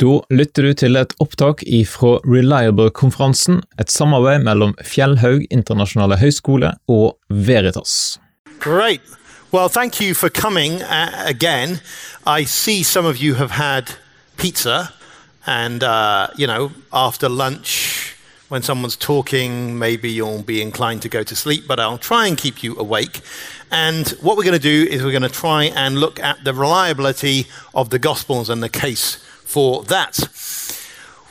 Da lytter du til et opptak fra Reliable-konferansen, et samarbeid mellom Fjellhaug internasjonale høgskole og Veritas. Great. Well, thank you for coming uh, again. I see some of you have had pizza, and uh, you know, after lunch, when someone's talking, maybe you'll be inclined to go to sleep, but I'll try and keep you awake. And what we're going to do is we're going to try and look at the reliability of the Gospels and the case for that.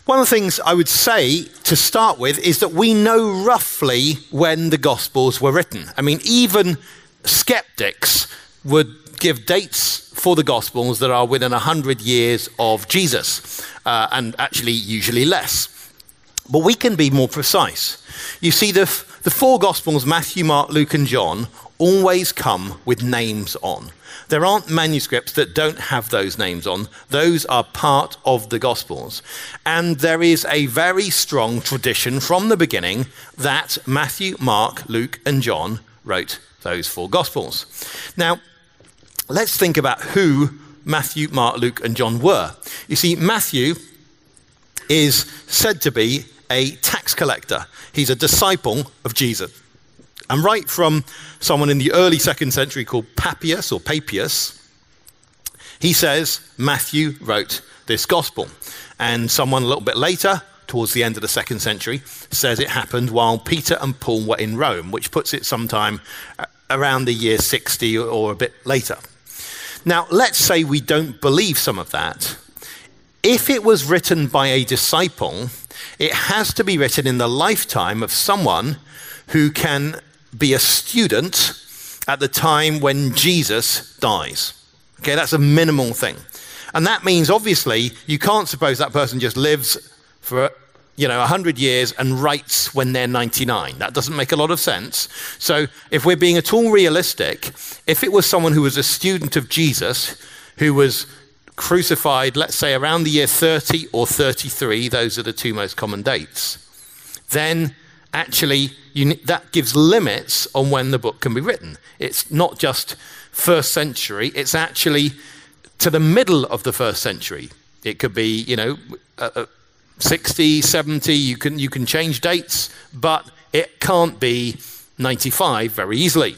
One of the things I would say to start with is that we know roughly when the Gospels were written. I mean, even skeptics would give dates for the Gospels that are within 100 years of Jesus, uh, and actually, usually less. But we can be more precise. You see, the, the four Gospels Matthew, Mark, Luke, and John always come with names on. There aren't manuscripts that don't have those names on. Those are part of the Gospels. And there is a very strong tradition from the beginning that Matthew, Mark, Luke, and John wrote those four Gospels. Now, let's think about who Matthew, Mark, Luke, and John were. You see, Matthew is said to be a tax collector, he's a disciple of Jesus. And right from someone in the early second century called Papias or Papias, he says Matthew wrote this gospel. And someone a little bit later, towards the end of the second century, says it happened while Peter and Paul were in Rome, which puts it sometime around the year 60 or a bit later. Now, let's say we don't believe some of that. If it was written by a disciple, it has to be written in the lifetime of someone who can be a student at the time when Jesus dies. Okay, that's a minimal thing. And that means, obviously, you can't suppose that person just lives for, you know, 100 years and writes when they're 99. That doesn't make a lot of sense. So, if we're being at all realistic, if it was someone who was a student of Jesus, who was crucified, let's say around the year 30 or 33, those are the two most common dates, then actually you, that gives limits on when the book can be written. It's not just first century, it's actually to the middle of the first century. It could be, you know, uh, uh, 60, 70, you can, you can change dates, but it can't be 95 very easily.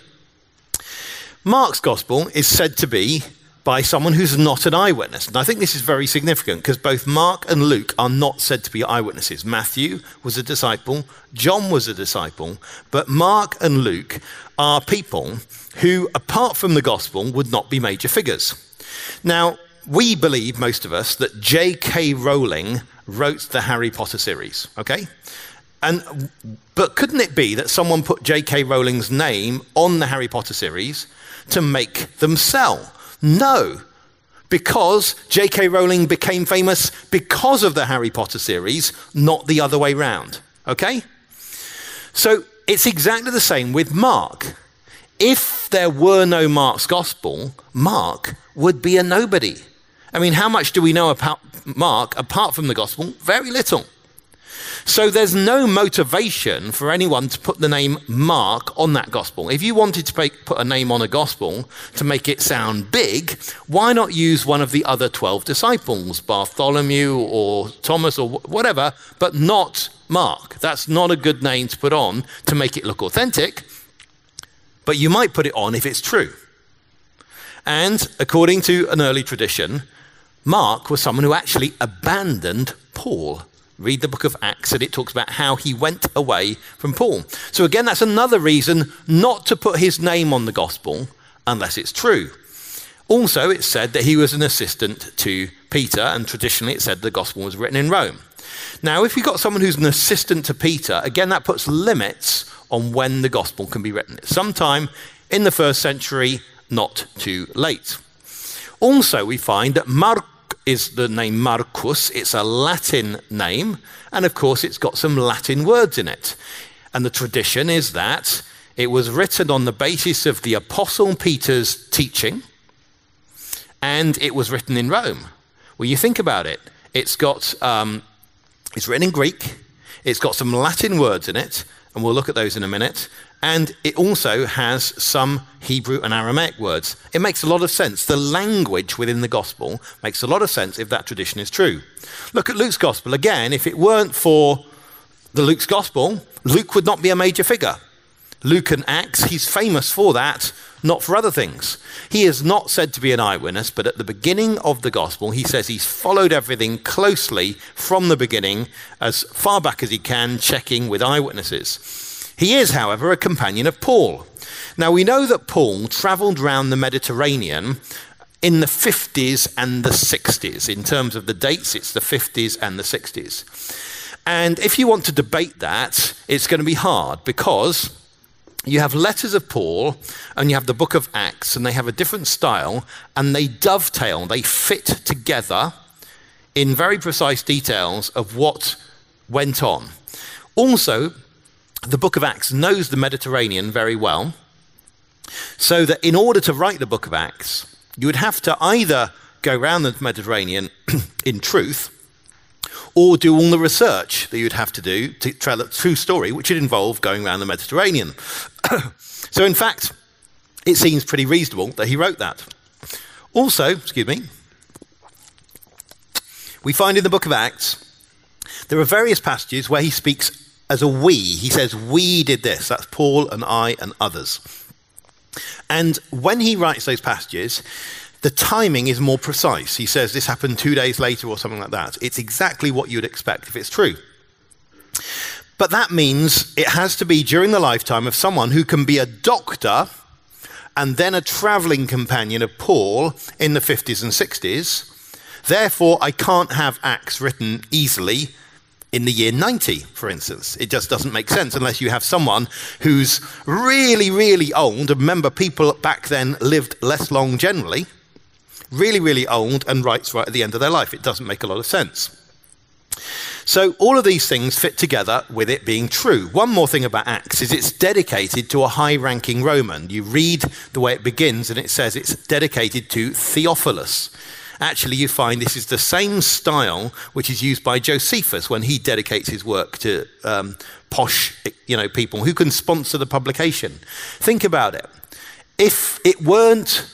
Mark's gospel is said to be by someone who's not an eyewitness. And I think this is very significant because both Mark and Luke are not said to be eyewitnesses. Matthew was a disciple, John was a disciple, but Mark and Luke are people who, apart from the gospel, would not be major figures. Now, we believe, most of us, that J.K. Rowling wrote the Harry Potter series, okay? And, but couldn't it be that someone put J.K. Rowling's name on the Harry Potter series to make them sell? No, because J.K. Rowling became famous because of the Harry Potter series, not the other way round. Okay? So it's exactly the same with Mark. If there were no Mark's gospel, Mark would be a nobody. I mean, how much do we know about Mark apart from the gospel? Very little. So there's no motivation for anyone to put the name Mark on that gospel. If you wanted to put a name on a gospel to make it sound big, why not use one of the other 12 disciples, Bartholomew or Thomas or whatever, but not Mark? That's not a good name to put on to make it look authentic, but you might put it on if it's true. And according to an early tradition, Mark was someone who actually abandoned Paul Read the book of Acts, and it talks about how he went away from Paul. So, again, that's another reason not to put his name on the gospel unless it's true. Also, it's said that he was an assistant to Peter, and traditionally it said the gospel was written in Rome. Now, if you've got someone who's an assistant to Peter, again, that puts limits on when the gospel can be written. Sometime in the first century, not too late. Also, we find that Mark is the name Marcus. It's a Latin name, and of course, it's got some Latin words in it. And the tradition is that it was written on the basis of the Apostle Peter's teaching, and it was written in Rome. Well, you think about it, it's got um, it's written in Greek, it's got some Latin words in it, and we'll look at those in a minute. And it also has some Hebrew and Aramaic words. It makes a lot of sense. The language within the gospel makes a lot of sense if that tradition is true. Look at Luke's gospel. Again, if it weren't for the Luke's gospel, Luke would not be a major figure. Luke and Acts, he's famous for that, not for other things. He is not said to be an eyewitness, but at the beginning of the gospel, he says he's followed everything closely from the beginning, as far back as he can, checking with eyewitnesses. He is, however, a companion of Paul. Now, we know that Paul traveled around the Mediterranean in the 50s and the 60s. In terms of the dates, it's the 50s and the 60s. And if you want to debate that, it's going to be hard because you have letters of Paul and you have the book of Acts, and they have a different style and they dovetail, they fit together in very precise details of what went on. Also, the book of Acts knows the Mediterranean very well, so that in order to write the book of Acts, you would have to either go around the Mediterranean in truth or do all the research that you'd have to do to tell a true story, which would involve going around the Mediterranean. so, in fact, it seems pretty reasonable that he wrote that. Also, excuse me, we find in the book of Acts there are various passages where he speaks as a we. He says, We did this. That's Paul and I and others. And when he writes those passages, the timing is more precise. He says this happened two days later or something like that. It's exactly what you'd expect if it's true. But that means it has to be during the lifetime of someone who can be a doctor and then a traveling companion of Paul in the 50s and 60s. Therefore, I can't have Acts written easily in the year 90, for instance. It just doesn't make sense unless you have someone who's really, really old. Remember, people back then lived less long generally really, really old and writes right at the end of their life. It doesn't make a lot of sense. So, all of these things fit together with it being true. One more thing about Acts is it's dedicated to a high ranking Roman. You read the way it begins, and it says it's dedicated to Theophilus. Actually, you find this is the same style which is used by Josephus when he dedicates his work to um, posh you know, people who can sponsor the publication. Think about it. If it weren't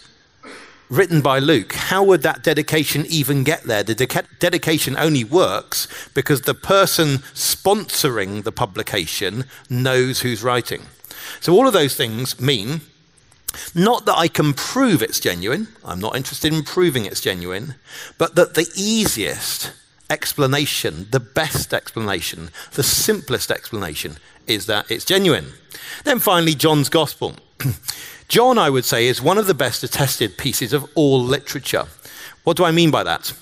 written by Luke, how would that dedication even get there? The de- dedication only works because the person sponsoring the publication knows who's writing. So, all of those things mean not that I can prove it's genuine, I'm not interested in proving it's genuine, but that the easiest explanation, the best explanation, the simplest explanation is that it's genuine. Then finally, John's Gospel. John, I would say, is one of the best attested pieces of all literature. What do I mean by that?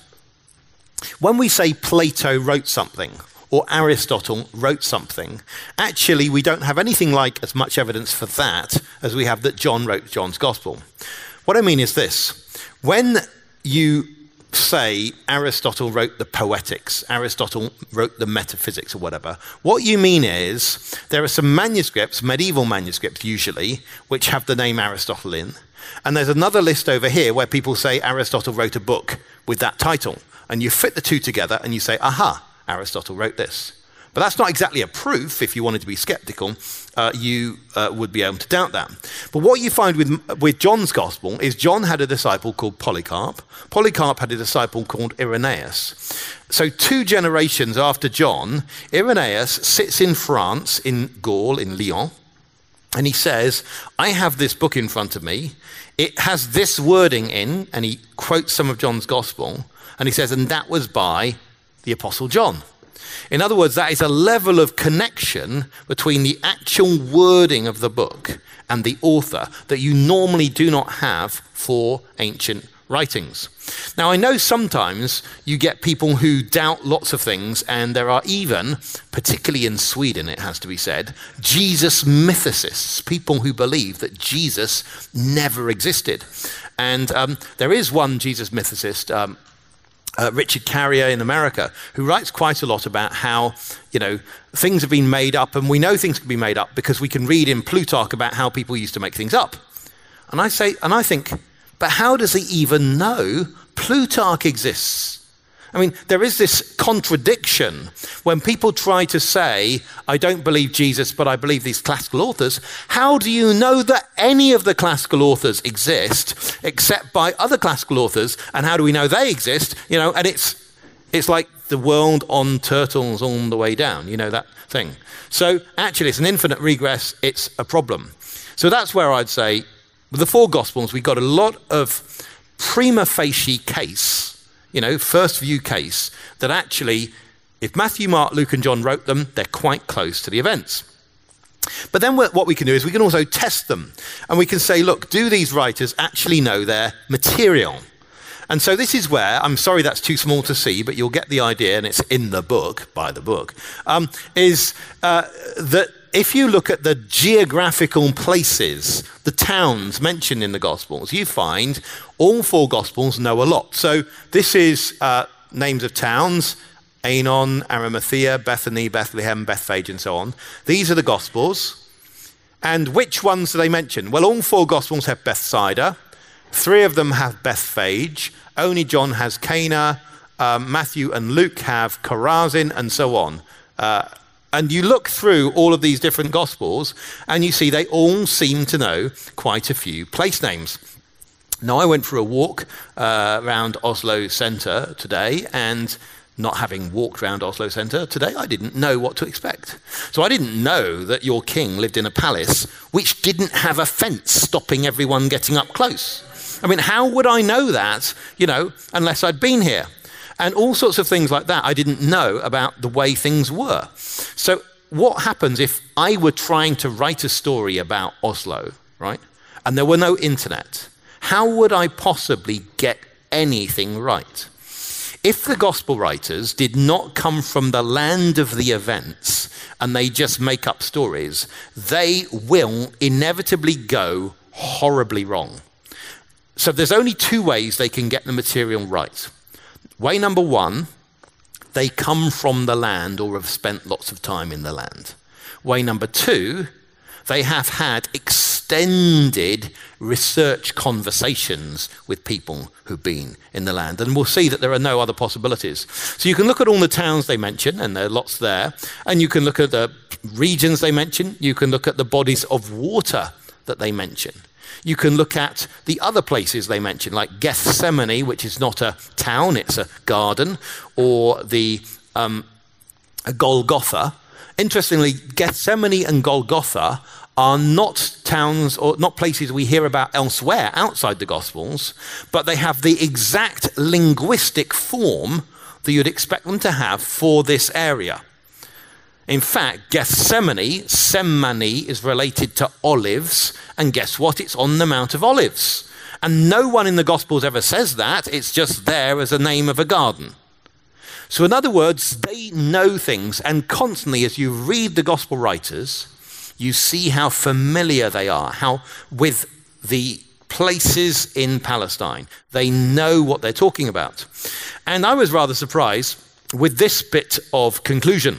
When we say Plato wrote something, or Aristotle wrote something, actually, we don't have anything like as much evidence for that as we have that John wrote John's Gospel. What I mean is this when you say Aristotle wrote the Poetics, Aristotle wrote the Metaphysics, or whatever. What you mean is there are some manuscripts, medieval manuscripts usually, which have the name Aristotle in. And there's another list over here where people say Aristotle wrote a book with that title. And you fit the two together and you say, aha, Aristotle wrote this. But that's not exactly a proof. If you wanted to be skeptical, uh, you uh, would be able to doubt that. But what you find with, with John's gospel is John had a disciple called Polycarp. Polycarp had a disciple called Irenaeus. So, two generations after John, Irenaeus sits in France, in Gaul, in Lyon, and he says, I have this book in front of me. It has this wording in, and he quotes some of John's gospel, and he says, and that was by the Apostle John. In other words, that is a level of connection between the actual wording of the book and the author that you normally do not have for ancient writings. Now, I know sometimes you get people who doubt lots of things, and there are even, particularly in Sweden, it has to be said, Jesus mythicists, people who believe that Jesus never existed. And um, there is one Jesus mythicist, um, uh, Richard Carrier in America, who writes quite a lot about how, you know, things have been made up, and we know things can be made up because we can read in Plutarch about how people used to make things up. And I say, and I think, but how does he even know Plutarch exists? I mean, there is this contradiction when people try to say, I don't believe Jesus, but I believe these classical authors. How do you know that any of the classical authors exist except by other classical authors? And how do we know they exist? You know, and it's, it's like the world on turtles on the way down, you know, that thing. So actually, it's an infinite regress, it's a problem. So that's where I'd say, with the four Gospels, we've got a lot of prima facie case, you know, first view case, that actually, if Matthew, Mark, Luke, and John wrote them, they're quite close to the events. But then what we can do is we can also test them. And we can say, look, do these writers actually know their material? And so this is where, I'm sorry that's too small to see, but you'll get the idea, and it's in the book, by the book, um, is uh, that if you look at the geographical places, the towns mentioned in the Gospels, you find all four Gospels know a lot. So this is uh, names of towns Aenon, Arimathea, Bethany, Bethlehem, Bethphage, and so on. These are the Gospels. And which ones do they mention? Well, all four Gospels have Bethsaida. Three of them have Bethphage. Only John has Cana. Um, Matthew and Luke have Chorazin, and so on. Uh, and you look through all of these different Gospels and you see they all seem to know quite a few place names. Now, I went for a walk uh, around Oslo Centre today, and not having walked around Oslo Centre today, I didn't know what to expect. So I didn't know that your king lived in a palace which didn't have a fence stopping everyone getting up close. I mean, how would I know that, you know, unless I'd been here? And all sorts of things like that I didn't know about the way things were. So, what happens if I were trying to write a story about Oslo, right? And there were no internet? How would I possibly get anything right? If the gospel writers did not come from the land of the events and they just make up stories, they will inevitably go horribly wrong. So there's only two ways they can get the material right. Way number one, they come from the land or have spent lots of time in the land. Way number two, they have had extended research conversations with people who've been in the land. And we'll see that there are no other possibilities. So you can look at all the towns they mention, and there are lots there, and you can look at the regions they mention, you can look at the bodies of water that they mention. You can look at the other places they mention, like Gethsemane, which is not a town, it's a garden, or the um, Golgotha. Interestingly, Gethsemane and Golgotha are not towns or not places we hear about elsewhere outside the Gospels, but they have the exact linguistic form that you'd expect them to have for this area. In fact, Gethsemane, Semmani, is related to olives, and guess what? It's on the Mount of Olives. And no one in the Gospels ever says that, it's just there as a name of a garden. So, in other words, they know things, and constantly, as you read the Gospel writers, you see how familiar they are, how with the places in Palestine. They know what they're talking about. And I was rather surprised with this bit of conclusion.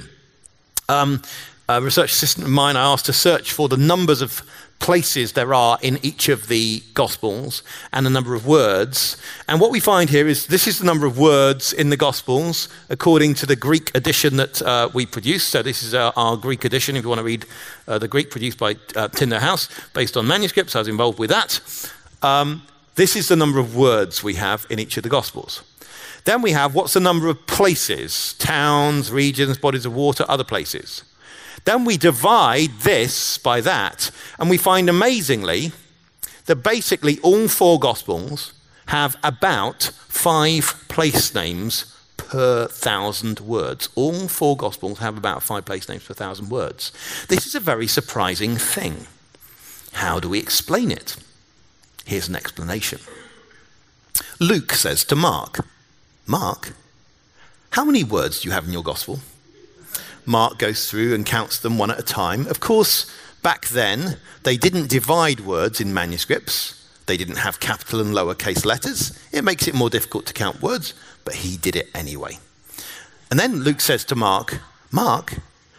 Um, a research assistant of mine, I asked to search for the numbers of places there are in each of the Gospels and the number of words. And what we find here is this is the number of words in the Gospels according to the Greek edition that uh, we produced. So this is our, our, Greek edition, if you want to read uh, the Greek produced by uh, Tyndale House, based on manuscripts. I was involved with that. Um, this is the number of words we have in each of the Gospels. Then we have what's the number of places, towns, regions, bodies of water, other places. Then we divide this by that, and we find amazingly that basically all four Gospels have about five place names per thousand words. All four Gospels have about five place names per thousand words. This is a very surprising thing. How do we explain it? Here's an explanation. Luke says to Mark, Mark, how many words do you have in your gospel? Mark goes through and counts them one at a time. Of course, back then, they didn't divide words in manuscripts. They didn't have capital and lowercase letters. It makes it more difficult to count words, but he did it anyway. And then Luke says to Mark, Mark,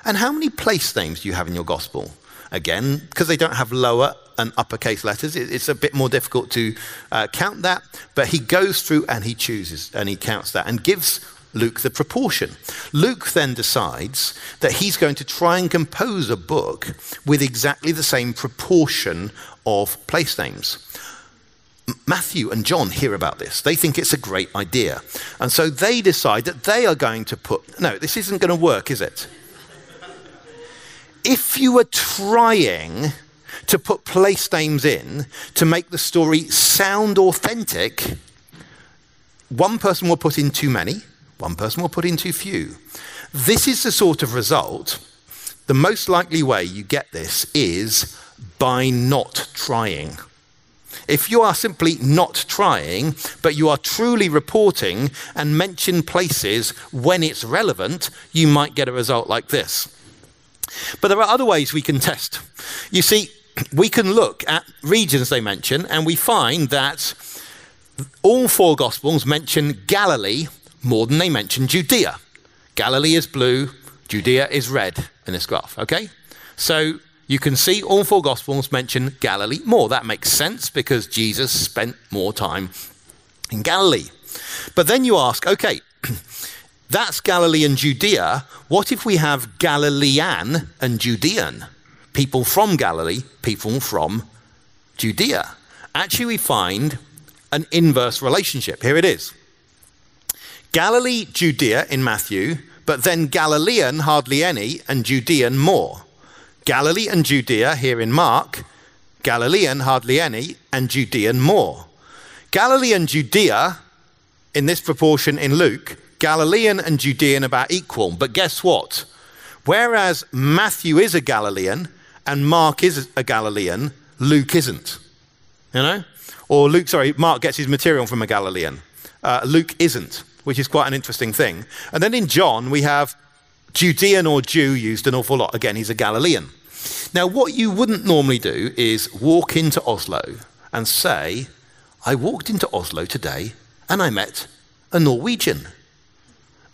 and how many place names do you have in your gospel? Again, because they don't have lower and uppercase letters. It's a bit more difficult to uh, count that, but he goes through and he chooses and he counts that and gives Luke the proportion. Luke then decides that he's going to try and compose a book with exactly the same proportion of place names. Matthew and John hear about this. They think it's a great idea. And so they decide that they are going to put. No, this isn't going to work, is it? If you were trying to put place names in to make the story sound authentic, one person will put in too many, one person will put in too few. This is the sort of result. The most likely way you get this is by not trying. If you are simply not trying, but you are truly reporting and mention places when it's relevant, you might get a result like this. But there are other ways we can test. You see, we can look at regions they mention, and we find that all four Gospels mention Galilee more than they mention Judea. Galilee is blue, Judea is red in this graph, okay? So you can see all four Gospels mention Galilee more. That makes sense because Jesus spent more time in Galilee. But then you ask, okay, that's Galilee and Judea. What if we have Galilean and Judean? People from Galilee, people from Judea. Actually, we find an inverse relationship. Here it is Galilee, Judea in Matthew, but then Galilean hardly any, and Judean more. Galilee and Judea here in Mark, Galilean hardly any, and Judean more. Galilee and Judea in this proportion in Luke, Galilean and Judean about equal. But guess what? Whereas Matthew is a Galilean and Mark is a Galilean, Luke isn't. You know? Or Luke, sorry, Mark gets his material from a Galilean. Uh, Luke isn't, which is quite an interesting thing. And then in John, we have Judean or Jew used an awful lot. Again, he's a Galilean. Now, what you wouldn't normally do is walk into Oslo and say, I walked into Oslo today and I met a Norwegian.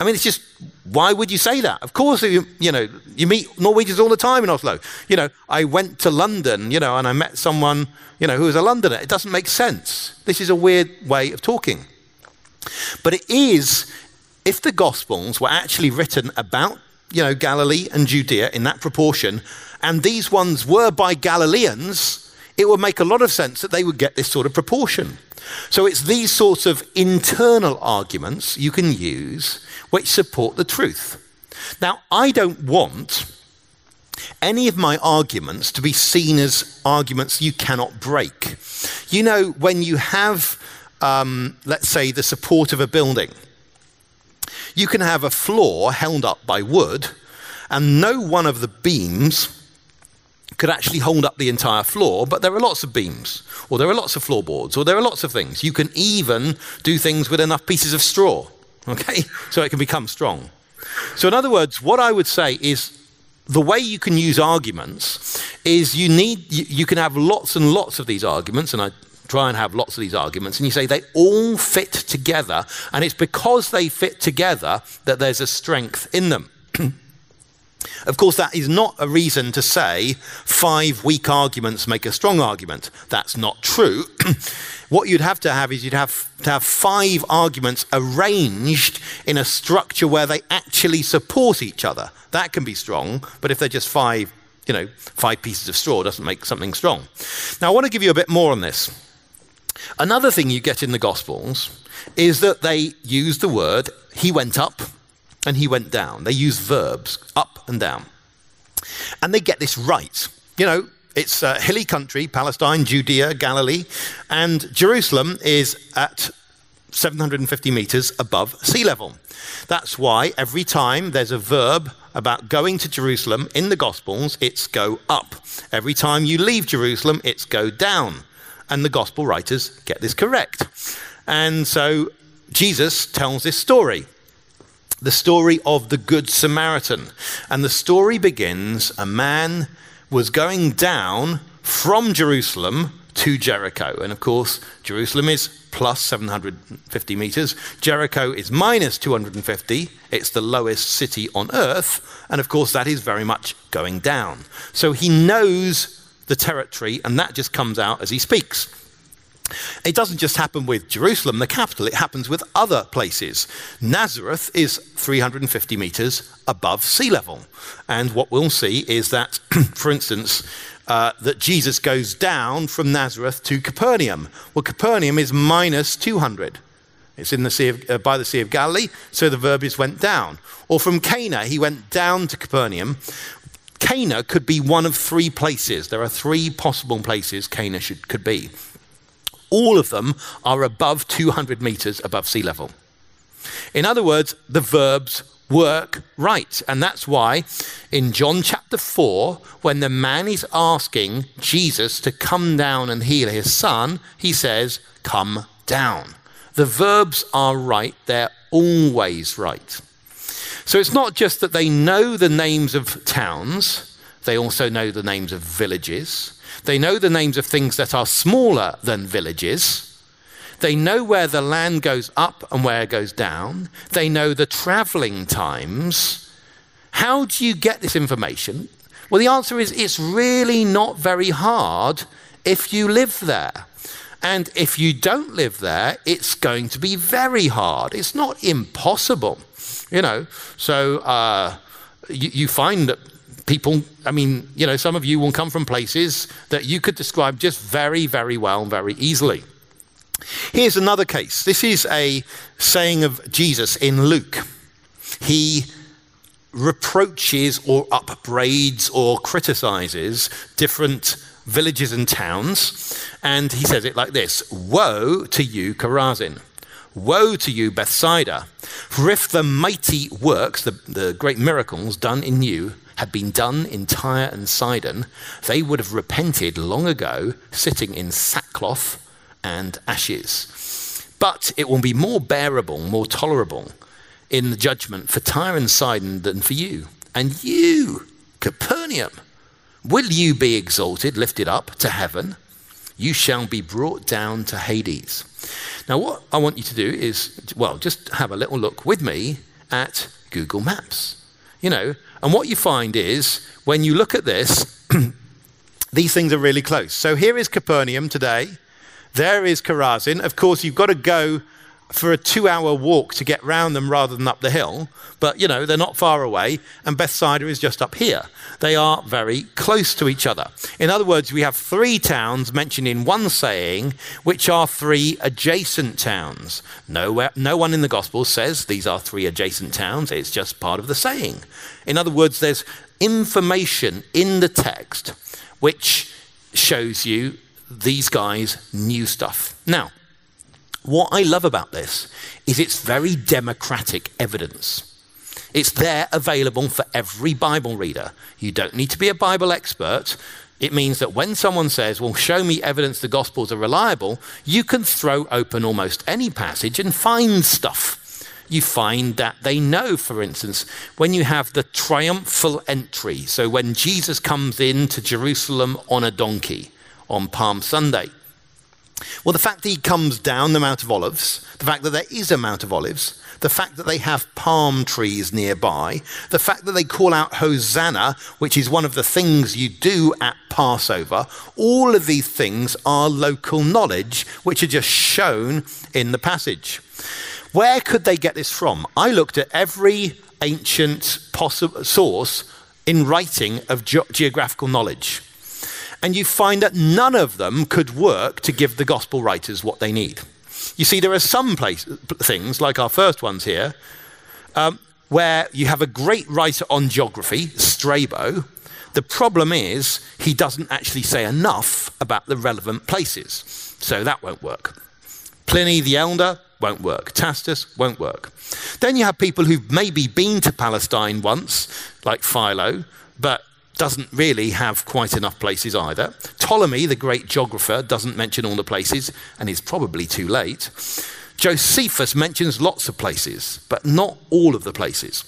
I mean, it's just, why would you say that? Of course, you, you know, you meet Norwegians all the time in Oslo. You know, I went to London, you know, and I met someone, you know, who was a Londoner. It doesn't make sense. This is a weird way of talking. But it is, if the Gospels were actually written about, you know, Galilee and Judea in that proportion, and these ones were by Galileans, it would make a lot of sense that they would get this sort of proportion. So it's these sorts of internal arguments you can use which support the truth. Now, I don't want any of my arguments to be seen as arguments you cannot break. You know, when you have, um, let's say, the support of a building, you can have a floor held up by wood, and no one of the beams could actually hold up the entire floor, but there are lots of beams, or there are lots of floorboards, or there are lots of things. You can even do things with enough pieces of straw, okay, so it can become strong. So, in other words, what I would say is the way you can use arguments is you need, you, you can have lots and lots of these arguments, and I try and have lots of these arguments, and you say they all fit together, and it's because they fit together that there's a strength in them. Of course, that is not a reason to say five weak arguments make a strong argument. That's not true. what you'd have to have is you'd have to have five arguments arranged in a structure where they actually support each other. That can be strong, but if they're just five, you know, five pieces of straw, doesn't make something strong. Now, I want to give you a bit more on this. Another thing you get in the Gospels is that they use the word, he went up and he went down. They use verbs, up and down. And they get this right. You know, it's a hilly country, Palestine, Judea, Galilee, and Jerusalem is at 750 meters above sea level. That's why every time there's a verb about going to Jerusalem in the Gospels, it's go up. Every time you leave Jerusalem, it's go down. And the Gospel writers get this correct. And so Jesus tells this story the story of the Good Samaritan. And the story begins a man was going down from Jerusalem to Jericho. And of course, Jerusalem is plus 750 meters, Jericho is minus 250. It's the lowest city on earth. And of course, that is very much going down. So he knows the territory, and that just comes out as he speaks. It doesn't just happen with Jerusalem, the capital, it happens with other places. Nazareth is 350 meters above sea level. And what we'll see is that, for instance, uh, that Jesus goes down from Nazareth to Capernaum. Well, Capernaum is minus 200. It's in the sea of, uh, by the Sea of Galilee, so the verb is went down. Or from Cana, he went down to Capernaum. Cana could be one of three places. There are three possible places Cana should, could be all of them are above 200 meters above sea level. In other words, the verbs work right. And that's why in John chapter 4, when the man is asking Jesus to come down and heal his son, he says, Come down. The verbs are right, they're always right. So it's not just that they know the names of towns, they also know the names of villages. They know the names of things that are smaller than villages. They know where the land goes up and where it goes down. They know the traveling times. How do you get this information? Well, the answer is it's really not very hard if you live there. And if you don't live there, it's going to be very hard. It's not impossible, you know. So uh, you, you, find that people, I mean, you know, some of you will come from places that you could describe just very, very well, very easily. Here's another case. This is a saying of Jesus in Luke. He reproaches or upbraids or criticizes different villages and towns. And he says it like this Woe to you, Chorazin! Woe to you, Bethsaida! For if the mighty works, the, the great miracles done in you, had been done in Tyre and Sidon, they would have repented long ago, sitting in sackcloth and ashes. But it will be more bearable, more tolerable in the judgment for Tyre and Sidon than for you. And you, Capernaum, will you be exalted, lifted up to heaven? You shall be brought down to Hades. Now, what I want you to do is, well, just have a little look with me at Google Maps. You know, and what you find is when you look at this, these things are really close. So here is Capernaum today. There is Chorazin. Of course, you've got to go for a two hour walk to get round them rather than up the hill. But, you know, they're not far away. And Bethsaida is just up here. They are very close to each other. In other words, we have three towns mentioned in one saying, which are three adjacent towns. Nowhere, no one in the Gospel says these are three adjacent towns. It's just part of the saying. In other words, there's information in the text which shows you these guys knew stuff. Now, what I love about this is it's very democratic evidence. It's there available for every Bible reader. You don't need to be a Bible expert. It means that when someone says, Well, show me evidence the Gospels are reliable, you can throw open almost any passage and find stuff. You find that they know, for instance, when you have the triumphal entry, so when Jesus comes into Jerusalem on a donkey on Palm Sunday. Well, the fact that he comes down the Mount of Olives, the fact that there is a Mount of Olives, the fact that they have palm trees nearby, the fact that they call out Hosanna, which is one of the things you do at Passover, all of these things are local knowledge which are just shown in the passage. Where could they get this from? I looked at every ancient possible source in writing of ge- geographical knowledge. And you find that none of them could work to give the gospel writers what they need. You see, there are some place, things, like our first ones here, um, where you have a great writer on geography, Strabo. The problem is he doesn't actually say enough about the relevant places. So that won't work. Pliny the Elder won't work. Tacitus won't work. Then you have people who've maybe been to Palestine once, like Philo, but doesn't really have quite enough places either. Ptolemy, the great geographer, doesn't mention all the places and is probably too late. Josephus mentions lots of places, but not all of the places.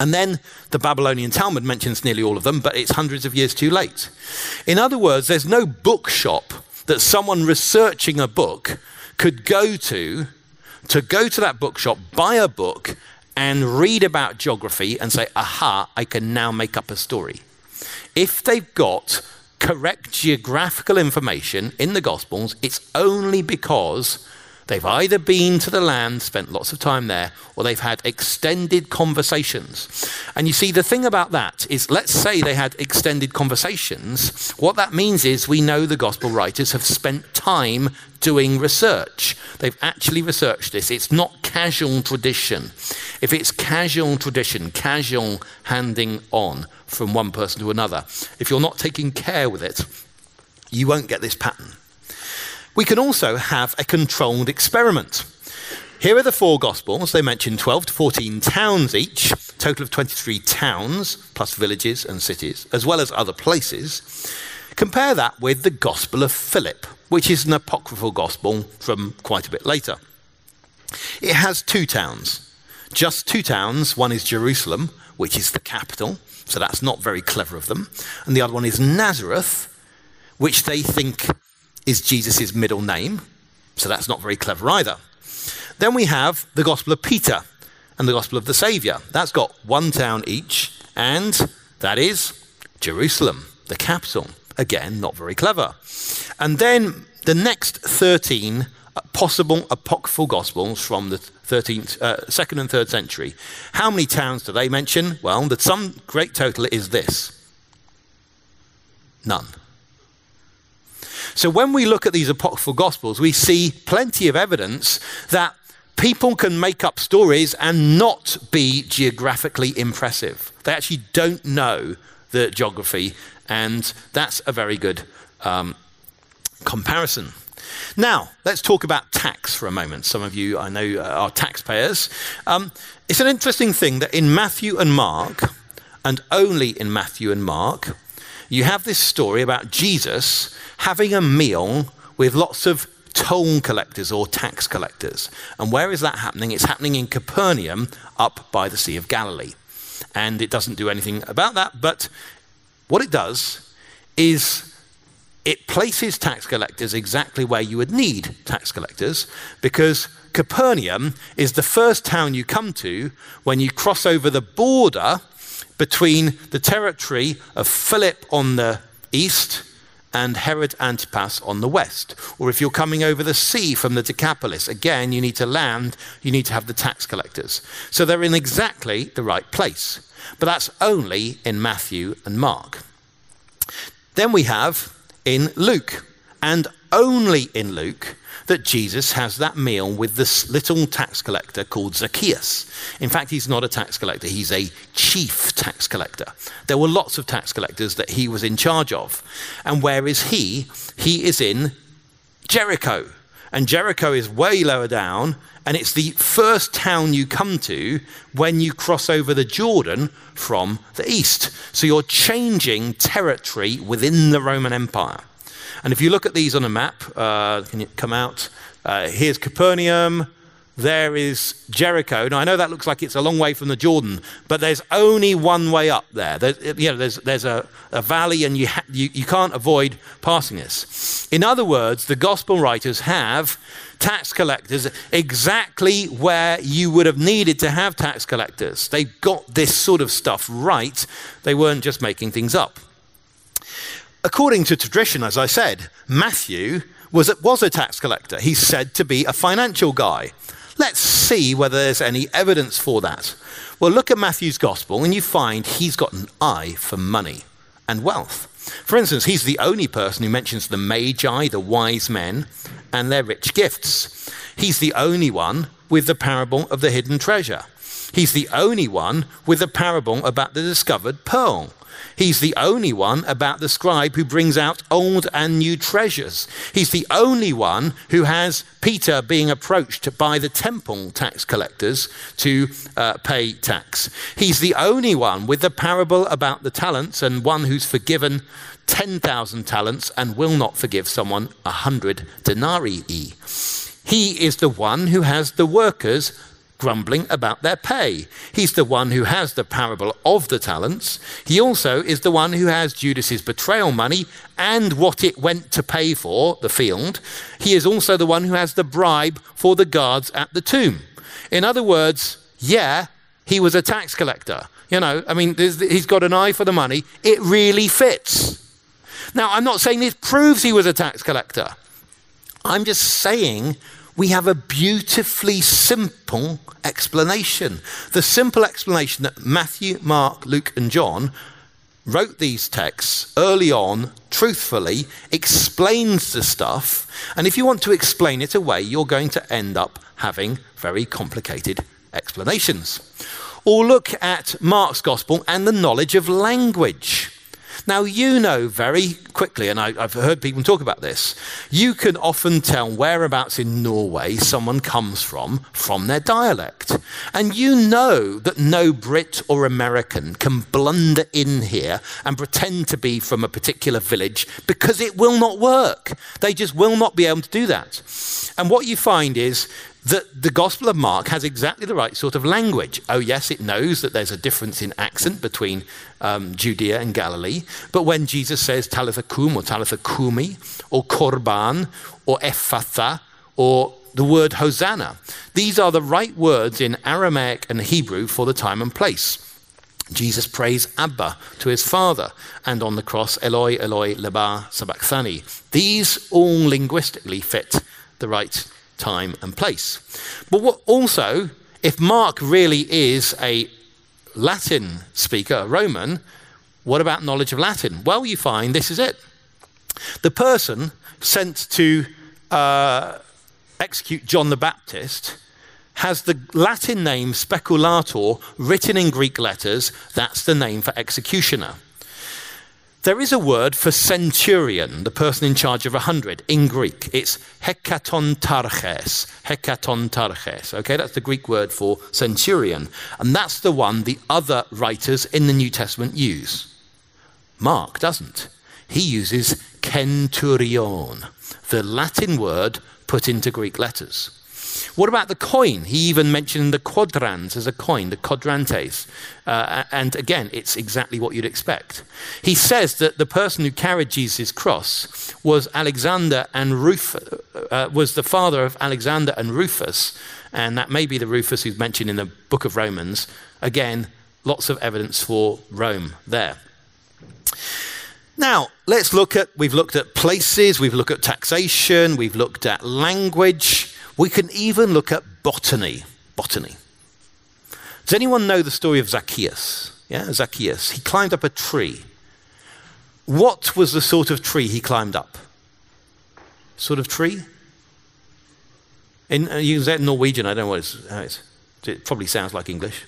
And then the Babylonian Talmud mentions nearly all of them, but it's hundreds of years too late. In other words, there's no bookshop that someone researching a book could go to to go to that bookshop, buy a book, and read about geography and say, aha, I can now make up a story if they've got correct geographical information in the Gospels, it's only because They've either been to the land, spent lots of time there, or they've had extended conversations. And you see, the thing about that is, let's say they had extended conversations. What that means is we know the gospel writers have spent time doing research. They've actually researched this. It's not casual tradition. If it's casual tradition, casual handing on from one person to another, if you're not taking care with it, you won't get this pattern. We can also have a controlled experiment. Here are the four Gospels. They mention 12 to 14 towns each, total of 23 towns, plus villages and cities, as well as other places. Compare that with the Gospel of Philip, which is an apocryphal Gospel from quite a bit later. It has two towns, just two towns. One is Jerusalem, which is the capital, so that's not very clever of them. And the other one is Nazareth, which they think is Jesus' middle name, so that's not very clever either. Then we have the Gospel of Peter and the Gospel of the Saviour. That's got one town each, and that is Jerusalem, the capital. Again, not very clever. And then the next 13 possible apocryphal Gospels from the 13th, uh, second and third century. How many towns do they mention? Well, the sum great total is this none. So when we look at these apocryphal gospels, we see plenty of evidence that people can make up stories and not be geographically impressive. They actually don't know the geography, and that's a very good um, comparison. Now, let's talk about tax for a moment. Some of you, I know, uh, are taxpayers. Um, it's an interesting thing that in Matthew and Mark, and only in Matthew and Mark, you have this story about Jesus having a meal with lots of toll collectors or tax collectors. And where is that happening? It's happening in Capernaum up by the Sea of Galilee. And it doesn't do anything about that, but what it does is it places tax collectors exactly where you would need tax collectors because Capernaum is the first town you come to when you cross over the border between the territory of Philip on the east and Herod Antipas on the west. Or if you're coming over the sea from the Decapolis, again, you need to land, you need to have the tax collectors. So they're in exactly the right place. But that's only in Matthew and Mark. Then we have in Luke, and only in Luke, that Jesus has that meal with this little tax collector called Zacchaeus. In fact, he's not a tax collector, he's a chief tax collector. There were lots of tax collectors that he was in charge of. And where is he? He is in Jericho. And Jericho is way lower down, and it's the first town you come to when you cross over the Jordan from the east. So you're changing territory within the Roman Empire. And if you look at these on a map, uh, can you come out? Uh, here's Capernaum. There is Jericho. Now, I know that looks like it's a long way from the Jordan, but there's only one way up there. There's, you know, there's, there's a, a valley, and you, ha- you, you can't avoid passing this. In other words, the gospel writers have tax collectors exactly where you would have needed to have tax collectors. They got this sort of stuff right, they weren't just making things up. According to tradition, as I said, Matthew was a, was a tax collector. He's said to be a financial guy. Let's see whether there's any evidence for that. Well, look at Matthew's gospel and you find he's got an eye for money and wealth. For instance, he's the only person who mentions the magi, the wise men, and their rich gifts. He's the only one with the parable of the hidden treasure. He's the only one with the parable about the discovered pearl. He's the only one about the scribe who brings out old and new treasures. He's the only one who has Peter being approached by the temple tax collectors to uh, pay tax. He's the only one with the parable about the talents and one who's forgiven 10,000 talents and will not forgive someone a 100 denarii. He is the one who has the workers grumbling about their pay. He's the one who has the parable of the talents. He also is the one who has Judas's betrayal money and what it went to pay for, the field. He is also the one who has the bribe for the guards at the tomb. In other words, yeah, he was a tax collector. You know, I mean, he's got an eye for the money. It really fits. Now, I'm not saying this proves he was a tax collector. I'm just saying we have a beautifully simple explanation. The simple explanation that Matthew, Mark, Luke, and John wrote these texts early on, truthfully, explains the stuff. And if you want to explain it away, you're going to end up having very complicated explanations. Or look at Mark's gospel and the knowledge of language. Now, you know very quickly, and I, have heard people talk about this, you can often tell whereabouts in Norway someone comes from from their dialect. And you know that no Brit or American can blunder in here and pretend to be from a particular village because it will not work. They just will not be able to do that. And what you find is that the Gospel of Mark has exactly the right sort of language. Oh, yes, it knows that there's a difference in accent between um, Judea and Galilee, but when Jesus says Talitha kum or Talitha kumi or korban or ephphatha or the word Hosanna, these are the right words in Aramaic and Hebrew for the time and place. Jesus prays Abba to his father, and on the cross, Eloi, Eloi, lema sabachthani. These all linguistically fit the right time, and place. But what also, if Mark really is a Latin speaker, a Roman, what about knowledge of Latin? Well, you find this is it. The person sent to uh, execute John the Baptist has the Latin name speculator written in Greek letters. That's the name for executioner. There is a word for centurion, the person in charge of a hundred, in Greek. It's hekatontarches. Hekatontarches. Okay, that's the Greek word for centurion. And that's the one the other writers in the New Testament use. Mark doesn't. He uses centurion, the Latin word put into Greek letters. What about the coin? He even mentioned the quadrans as a coin, the quadrantes. Uh, and again, it's exactly what you'd expect. He says that the person who carried Jesus' cross was Alexander and Rufus, uh, was the father of Alexander and Rufus, and that may be the Rufus who's mentioned in the book of Romans. Again, lots of evidence for Rome there. Now, let's look at, we've looked at places, we've looked at taxation, we've looked at language. We can even look at botany. Botany. Does anyone know the story of Zacchaeus? Yeah, Zacchaeus. He climbed up a tree. What was the sort of tree he climbed up? Sort of tree? In, uh, you say Norwegian, I don't know what it's, it probably sounds like English.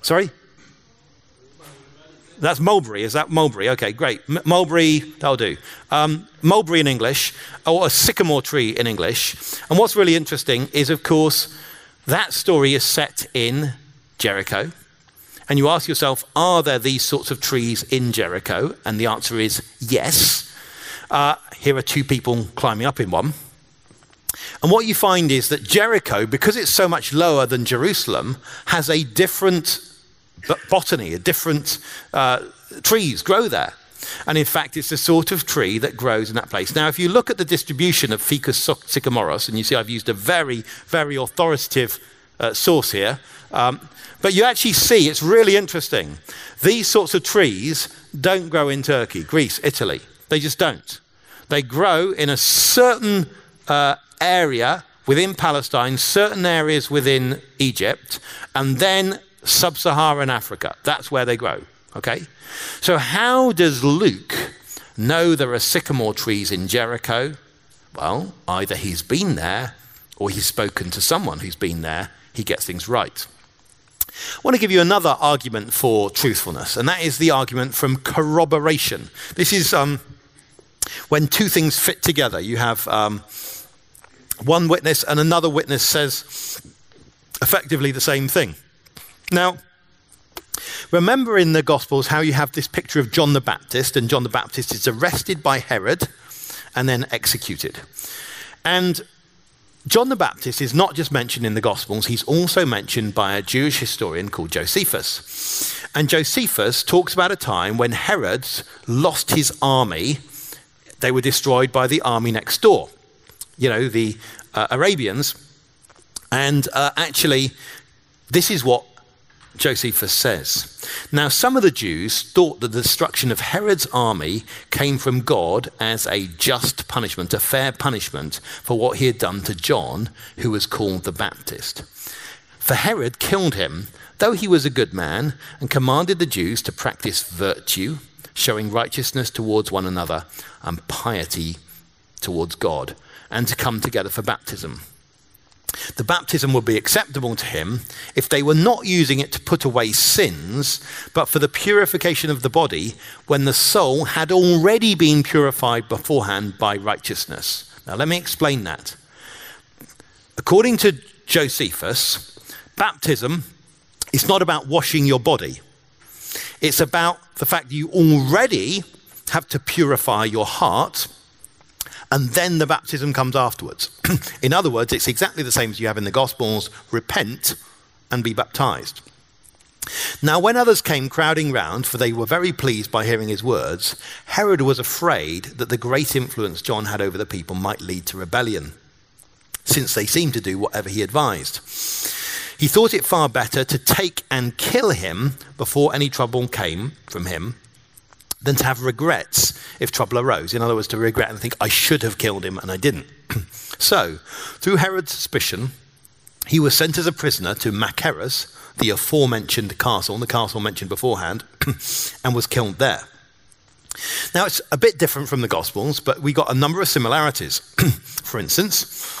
Sorry? That's mulberry. Is that mulberry? Okay, great. M- mulberry, that'll do. Um, mulberry in English, or a sycamore tree in English. And what's really interesting is, of course, that story is set in Jericho. And you ask yourself, are there these sorts of trees in Jericho? And the answer is yes. Uh, here are two people climbing up in one. And what you find is that Jericho, because it's so much lower than Jerusalem, has a different botany, a different uh, trees grow there. And in fact, it's the sort of tree that grows in that place. Now, if you look at the distribution of Ficus sycomorus, and you see I've used a very, very authoritative uh, source here, um, but you actually see it's really interesting. These sorts of trees don't grow in Turkey, Greece, Italy. They just don't. They grow in a certain uh, area within Palestine, certain areas within Egypt, and then sub Saharan Africa. That's where they grow. Okay? So, how does Luke know there are sycamore trees in Jericho? Well, either he's been there or he's spoken to someone who's been there. He gets things right. I want to give you another argument for truthfulness, and that is the argument from corroboration. This is um, when two things fit together. You have um, one witness, and another witness says effectively the same thing. Now, remember in the Gospels how you have this picture of John the Baptist, and John the Baptist is arrested by Herod and then executed. And John the Baptist is not just mentioned in the Gospels, he's also mentioned by a Jewish historian called Josephus. And Josephus talks about a time when Herod lost his army, they were destroyed by the army next door, you know, the uh, Arabians. And uh, actually, this is what Josephus says Now, some of the Jews thought that the destruction of Herod's army came from God as a just punishment, a fair punishment for what he had done to John, who was called the Baptist. For Herod killed him, though he was a good man, and commanded the Jews to practice virtue, showing righteousness towards one another and piety towards God, and to come together for baptism. The baptism would be acceptable to him if they were not using it to put away sins, but for the purification of the body when the soul had already been purified beforehand by righteousness. Now, let me explain that. According to Josephus, baptism is not about washing your body, it's about the fact that you already have to purify your heart and then the baptism comes afterwards. in other words, it's exactly the same as you have in the Gospels repent and be baptized. Now, when others came crowding round, for they were very pleased by hearing his words, Herod was afraid that the great influence John had over the people might lead to rebellion, since they seemed to do whatever he advised. He thought it far better to take and kill him before any trouble came from him than to have regrets if trouble arose. In other words, to regret and think, I should have killed him and I didn't. so, through Herod's suspicion, he was sent as a prisoner to Machaerus, the aforementioned castle, the castle mentioned beforehand, and was killed there. Now, it's a bit different from the Gospels, but we got a number of similarities. For instance,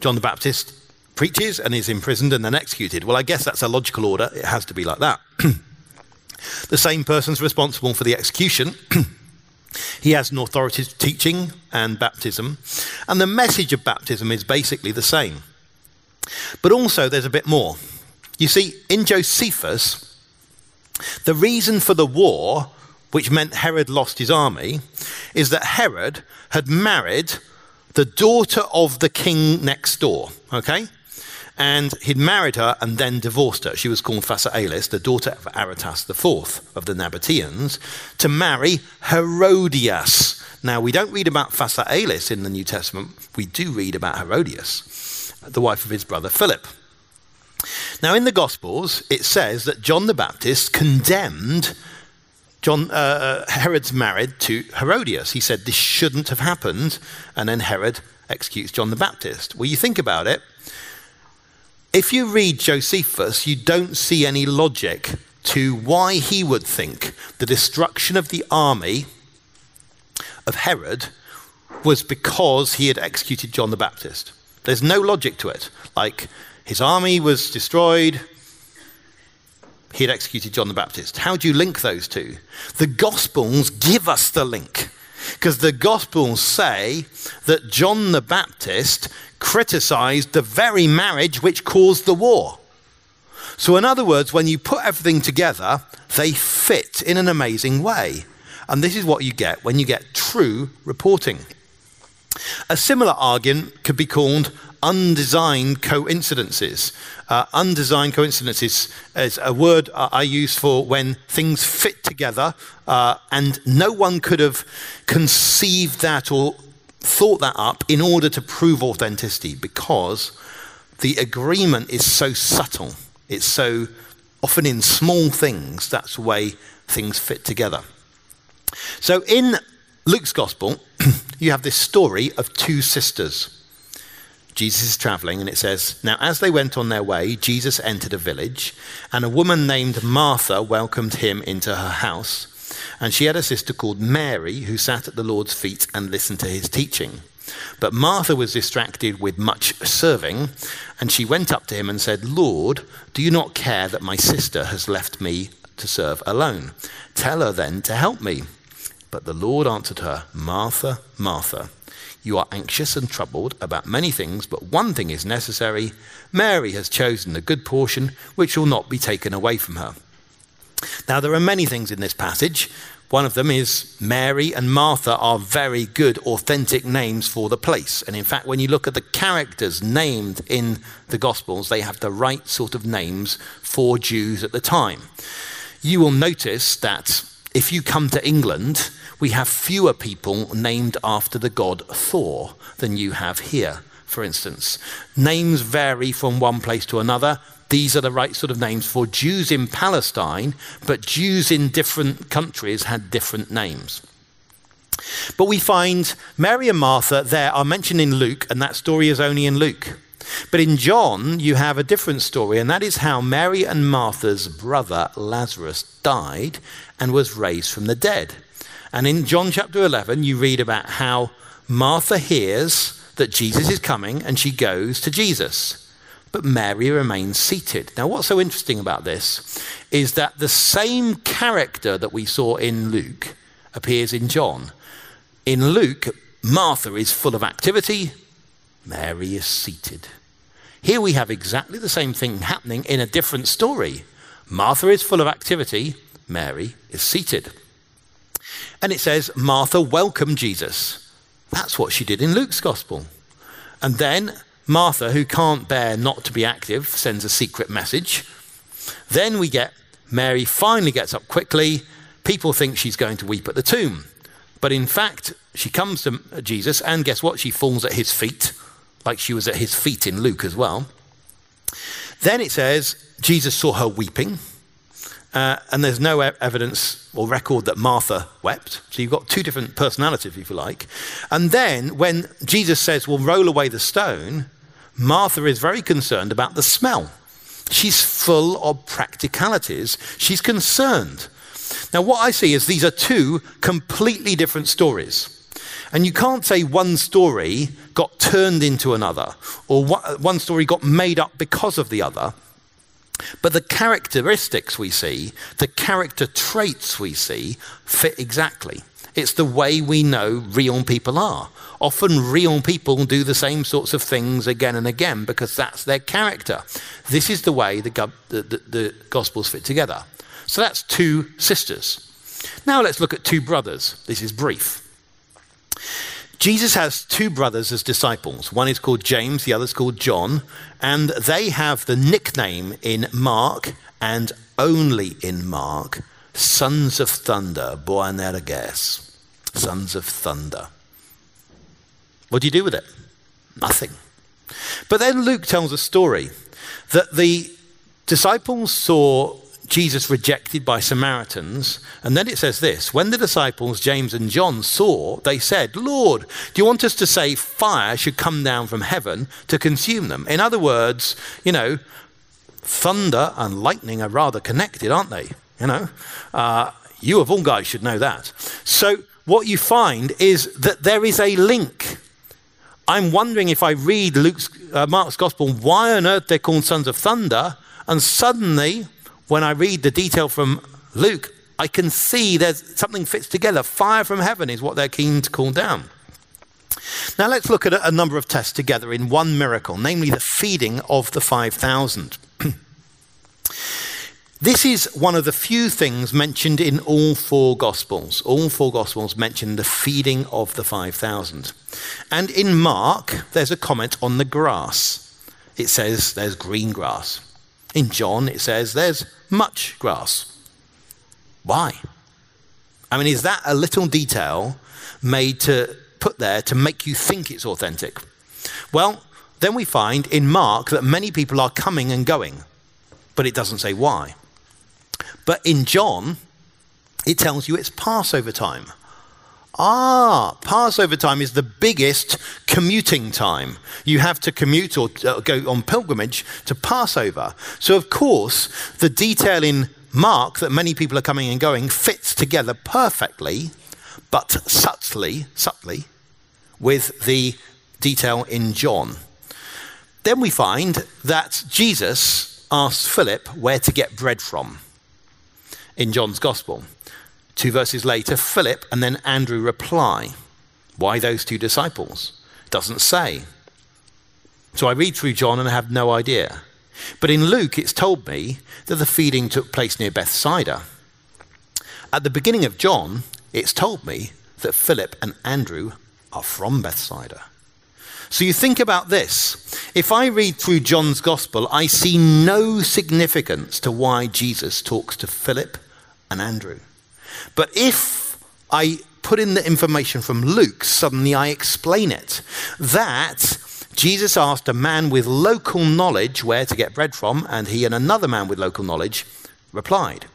John the Baptist preaches and is imprisoned and then executed. Well, I guess that's a logical order. It has to be like that. The same person's responsible for the execution. he has an authority to teaching and baptism. And the message of baptism is basically the same. But also, there's a bit more. You see, in Josephus, the reason for the war, which meant Herod lost his army, is that Herod had married the daughter of the king next door. Okay? And he'd married her and then divorced her. She was called Phasaelis, the daughter of Aretas IV of the Nabateans, to marry Herodias. Now, we don't read about Phasaelis in the New Testament, we do read about Herodias, the wife of his brother Philip. Now, in the Gospels, it says that John the Baptist condemned John, uh, uh Herod's married to Herodias. He said this shouldn't have happened, and then Herod executes John the Baptist. Well, you think about it, if you read Josephus, you don't see any logic to why he would think the destruction of the army of Herod was because he had executed John the Baptist. There's no logic to it. Like, his army was destroyed, he had executed John the Baptist. How do you link those two? The Gospels give us the link. Because the Gospels say that John the Baptist criticized the very marriage which caused the war. So, in other words, when you put everything together, they fit in an amazing way. And this is what you get when you get true reporting. A similar argument could be called undesigned coincidences. Uh, undesigned coincidences is a word I use for when things fit together uh, and no one could have conceived that or thought that up in order to prove authenticity because the agreement is so subtle. It's so often in small things, that's the way things fit together. So in Luke's gospel, you have this story of two sisters. Jesus is traveling, and it says, Now as they went on their way, Jesus entered a village, and a woman named Martha welcomed him into her house. And she had a sister called Mary who sat at the Lord's feet and listened to his teaching. But Martha was distracted with much serving, and she went up to him and said, Lord, do you not care that my sister has left me to serve alone? Tell her then to help me. But the Lord answered her, Martha, Martha, you are anxious and troubled about many things, but one thing is necessary. Mary has chosen the good portion, which will not be taken away from her. Now, there are many things in this passage. One of them is Mary and Martha are very good, authentic names for the place. And in fact, when you look at the characters named in the Gospels, they have the right sort of names for Jews at the time. You will notice that if you come to England, we have fewer people named after the god Thor than you have here, for instance. Names vary from one place to another these are the right sort of names for Jews in Palestine, but Jews in different countries had different names. But we find Mary and Martha there are mentioned in Luke, and that story is only in Luke. But in John, you have a different story, and that is how Mary and Martha's brother Lazarus died and was raised from the dead. And in John chapter 11, you read about how Martha hears that Jesus is coming and she goes to Jesus. But Mary remains seated. Now, what's so interesting about this is that the same character that we saw in Luke appears in John. In Luke, Martha is full of activity, Mary is seated. Here we have exactly the same thing happening in a different story. Martha is full of activity, Mary is seated. And it says, Martha welcomed Jesus. That's what she did in Luke's gospel. And then Martha, who can't bear not to be active, sends a secret message. Then we get Mary finally gets up quickly. People think she's going to weep at the tomb. But in fact, she comes to Jesus, and guess what? She falls at his feet, like she was at his feet in Luke as well. Then it says Jesus saw her weeping. Uh, and there's no evidence or record that Martha wept. So you've got two different personalities, if you like. And then when Jesus says, Well, roll away the stone, Martha is very concerned about the smell. She's full of practicalities. She's concerned. Now, what I see is these are two completely different stories. And you can't say one story got turned into another, or one story got made up because of the other. But the characteristics we see, the character traits we see, fit exactly. It's the way we know real people are. Often, real people do the same sorts of things again and again because that's their character. This is the way the, the, the, the Gospels fit together. So that's two sisters. Now let's look at two brothers. This is brief. Jesus has two brothers as disciples. One is called James, the other is called John, and they have the nickname in Mark and only in Mark Sons of Thunder, Boanerges. Sons of Thunder. What do you do with it? Nothing. But then Luke tells a story that the disciples saw Jesus rejected by Samaritans. And then it says this When the disciples, James and John, saw, they said, Lord, do you want us to say fire should come down from heaven to consume them? In other words, you know, thunder and lightning are rather connected, aren't they? You know, uh, you of all guys should know that. So what you find is that there is a link. I'm wondering if I read Luke's, uh, Mark's gospel, why on earth they're called sons of thunder, and suddenly when I read the detail from Luke, I can see there's something fits together. Fire from heaven is what they're keen to call down. Now let's look at a number of tests together in one miracle, namely the feeding of the 5,000. this is one of the few things mentioned in all four Gospels. All four Gospels mention the feeding of the 5,000. And in Mark, there's a comment on the grass. It says there's green grass. In John, it says there's much grass. Why? I mean, is that a little detail made to put there to make you think it's authentic? Well, then we find in Mark that many people are coming and going, but it doesn't say why. But in John, it tells you it's Passover time. Ah, Passover time is the biggest commuting time. You have to commute or uh, go on pilgrimage to Passover. So, of course, the detail in Mark that many people are coming and going fits together perfectly, but subtly, subtly, with the detail in John. Then we find that Jesus asked Philip where to get bread from in John's Gospel. Two verses later, Philip and then Andrew reply. Why those two disciples? Doesn't say. So I read through John and I have no idea. But in Luke, it's told me that the feeding took place near Bethsaida. At the beginning of John, it's told me that Philip and Andrew are from Bethsaida. So you think about this. If I read through John's gospel, I see no significance to why Jesus talks to Philip and Andrew. But if I put in the information from Luke, suddenly I explain it. That Jesus asked a man with local knowledge where to get bread from, and he and another man with local knowledge replied.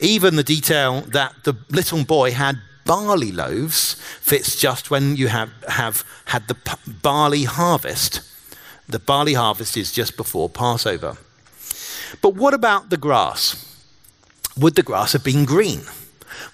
Even the detail that the little boy had barley loaves fits just when you have, have had the barley harvest. The barley harvest is just before Passover. But what about the grass? Would the grass have been green?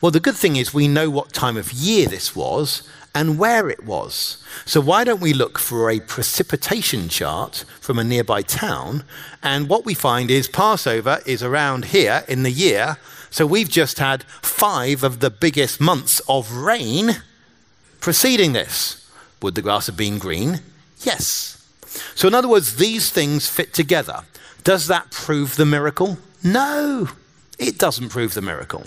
Well, the good thing is we know what time of year this was and where it was. So, why don't we look for a precipitation chart from a nearby town? And what we find is Passover is around here in the year. So, we've just had five of the biggest months of rain preceding this. Would the grass have been green? Yes. So, in other words, these things fit together. Does that prove the miracle? No, it doesn't prove the miracle.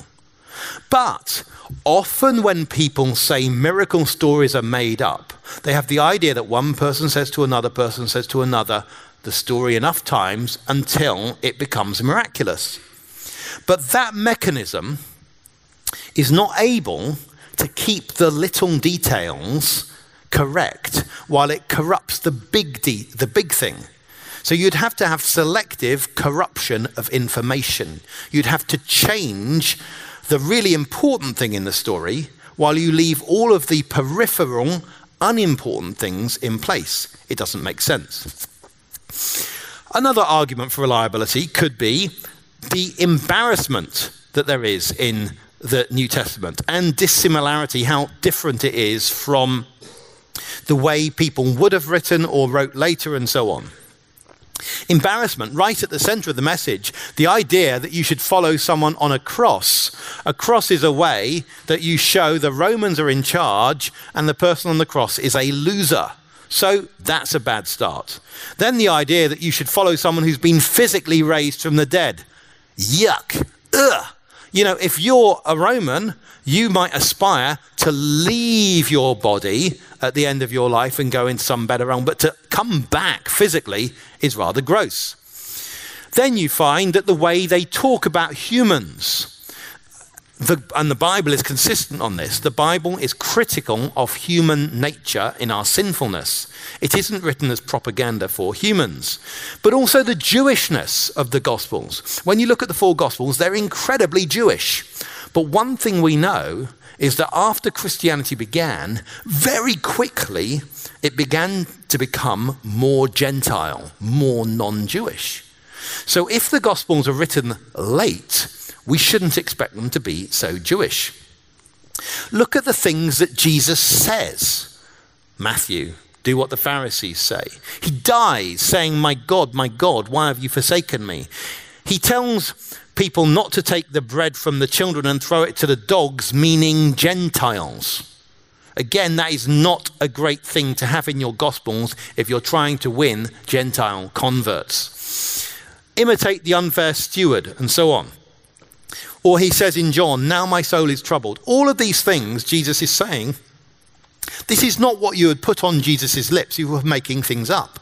But often, when people say miracle stories are made up, they have the idea that one person says to another person, says to another, the story enough times until it becomes miraculous. But that mechanism is not able to keep the little details correct while it corrupts the big, de- the big thing. So you'd have to have selective corruption of information. You'd have to change the really important thing in the story while you leave all of the peripheral, unimportant things in place. It doesn't make sense. Another argument for reliability could be the embarrassment that there is in the New Testament and dissimilarity, how different it is from the way people would have written or wrote later, and so on. Embarrassment, right at the center of the message, the idea that you should follow someone on a cross. A cross is a way that you show the Romans are in charge and the person on the cross is a loser. So that's a bad start. Then the idea that you should follow someone who's been physically raised from the dead. Yuck. Ugh. You know, if you're a Roman, you might aspire to leave your body at the end of your life and go into some better realm, but to come back physically is rather gross. Then you find that the way they talk about humans, the, and the Bible is consistent on this. The Bible is critical of human nature in our sinfulness. It isn't written as propaganda for humans, but also the Jewishness of the Gospels. When you look at the four Gospels, they're incredibly Jewish. But one thing we know is that after Christianity began, very quickly it began to become more Gentile, more non Jewish. So if the Gospels are written late, we shouldn't expect them to be so Jewish. Look at the things that Jesus says. Matthew, do what the Pharisees say. He dies saying, My God, my God, why have you forsaken me? He tells people not to take the bread from the children and throw it to the dogs, meaning Gentiles. Again, that is not a great thing to have in your Gospels if you're trying to win Gentile converts. Imitate the unfair steward, and so on. Or he says in John, Now my soul is troubled. All of these things Jesus is saying, this is not what you would put on Jesus' lips. You were making things up.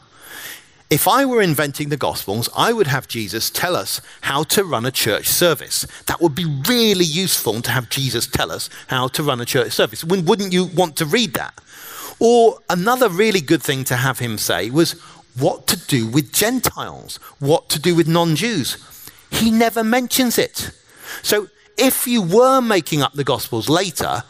If I were inventing the Gospels, I would have Jesus tell us how to run a church service. That would be really useful to have Jesus tell us how to run a church service. Wouldn't you want to read that? Or another really good thing to have him say was what to do with Gentiles, what to do with non Jews. He never mentions it. So if you were making up the Gospels later,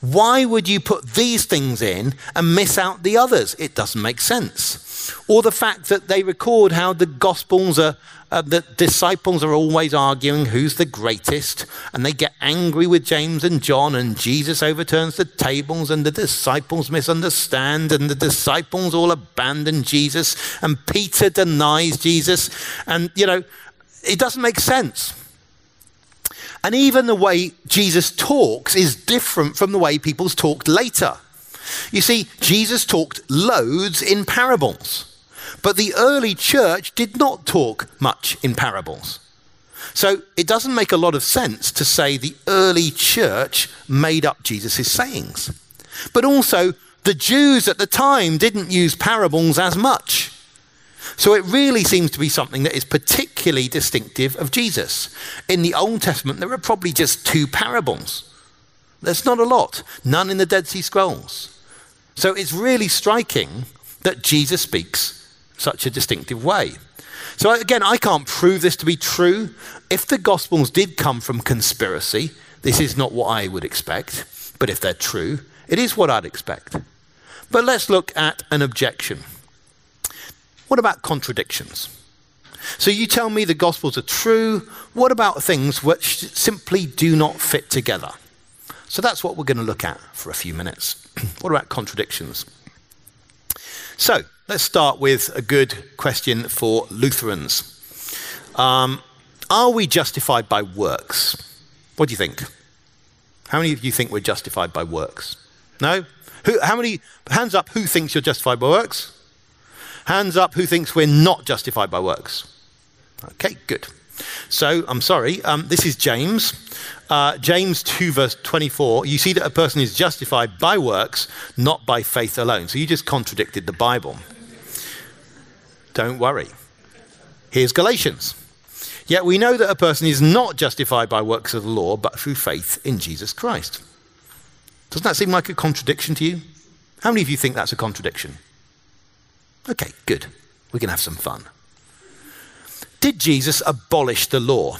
why would you put these things in and miss out the others? It doesn't make sense. Or the fact that they record how the Gospels are, uh, the disciples are always arguing who's the greatest, and they get angry with James and John, and Jesus overturns the tables, and the disciples misunderstand, and the disciples all abandon Jesus, and Peter denies Jesus, and you know, it doesn't make sense. And even the way Jesus talks is different from the way people's talked later. You see, Jesus talked loads in parables, but the early church did not talk much in parables. So it doesn't make a lot of sense to say the early church made up Jesus' sayings. But also, the Jews at the time didn't use parables as much. So it really seems to be something that is particularly distinctive of Jesus. In the Old Testament, there are probably just two parables. There's not a lot, none in the Dead Sea Scrolls. So it's really striking that Jesus speaks such a distinctive way. So, again, I can't prove this to be true. If the Gospels did come from conspiracy, this is not what I would expect. But if they're true, it is what I'd expect. But let's look at an objection. What about contradictions? So you tell me the Gospels are true. What about things which simply do not fit together? So that's what we're going to look at for a few minutes. what about contradictions? So let's start with a good question for Lutherans. Um, are we justified by works? What do you think? How many of you think we're justified by works? No? Who, how many, hands up, who thinks you're justified by works? Hands up, who thinks we're not justified by works? Okay, good. So, I'm sorry, um, this is James. Uh, James 2, verse 24. You see that a person is justified by works, not by faith alone. So, you just contradicted the Bible. Don't worry. Here's Galatians. Yet we know that a person is not justified by works of the law, but through faith in Jesus Christ. Doesn't that seem like a contradiction to you? How many of you think that's a contradiction? Okay, good. We can have some fun. Did Jesus abolish the law?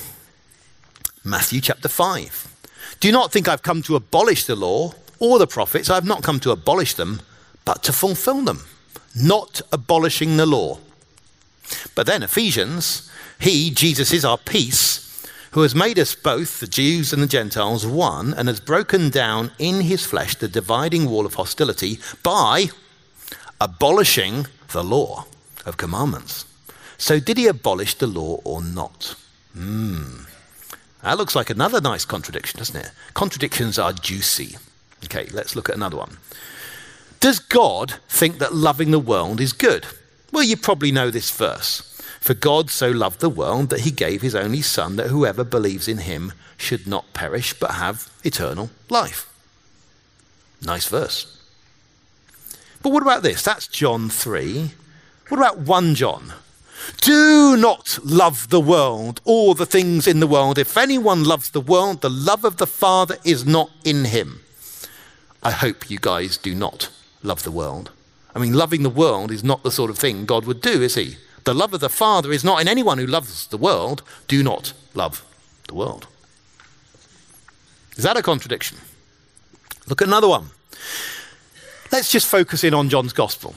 Matthew chapter 5. Do not think I've come to abolish the law or the prophets. I've not come to abolish them, but to fulfill them. Not abolishing the law. But then Ephesians, he, Jesus, is our peace, who has made us both, the Jews and the Gentiles, one, and has broken down in his flesh the dividing wall of hostility by abolishing the law of commandments. So, did he abolish the law or not? Hmm. That looks like another nice contradiction, doesn't it? Contradictions are juicy. Okay, let's look at another one. Does God think that loving the world is good? Well, you probably know this verse. For God so loved the world that he gave his only Son, that whoever believes in him should not perish but have eternal life. Nice verse. But what about this? That's John 3. What about 1 John? Do not love the world or the things in the world. If anyone loves the world, the love of the Father is not in him. I hope you guys do not love the world. I mean, loving the world is not the sort of thing God would do, is he? The love of the Father is not in anyone who loves the world. Do not love the world. Is that a contradiction? Look at another one. Let's just focus in on John's Gospel.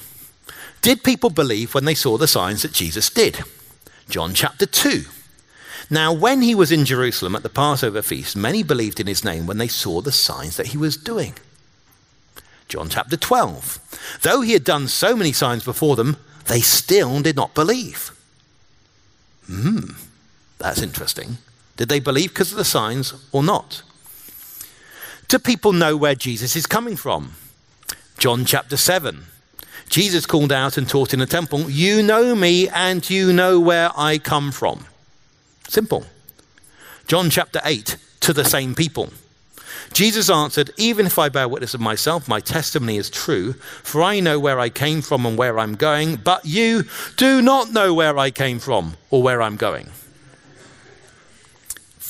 Did people believe when they saw the signs that Jesus did? John chapter 2. Now, when he was in Jerusalem at the Passover feast, many believed in his name when they saw the signs that he was doing. John chapter 12. Though he had done so many signs before them, they still did not believe. Hmm, that's interesting. Did they believe because of the signs or not? Do people know where Jesus is coming from? John chapter 7. Jesus called out and taught in the temple, You know me and you know where I come from. Simple. John chapter 8, to the same people. Jesus answered, Even if I bear witness of myself, my testimony is true, for I know where I came from and where I'm going, but you do not know where I came from or where I'm going.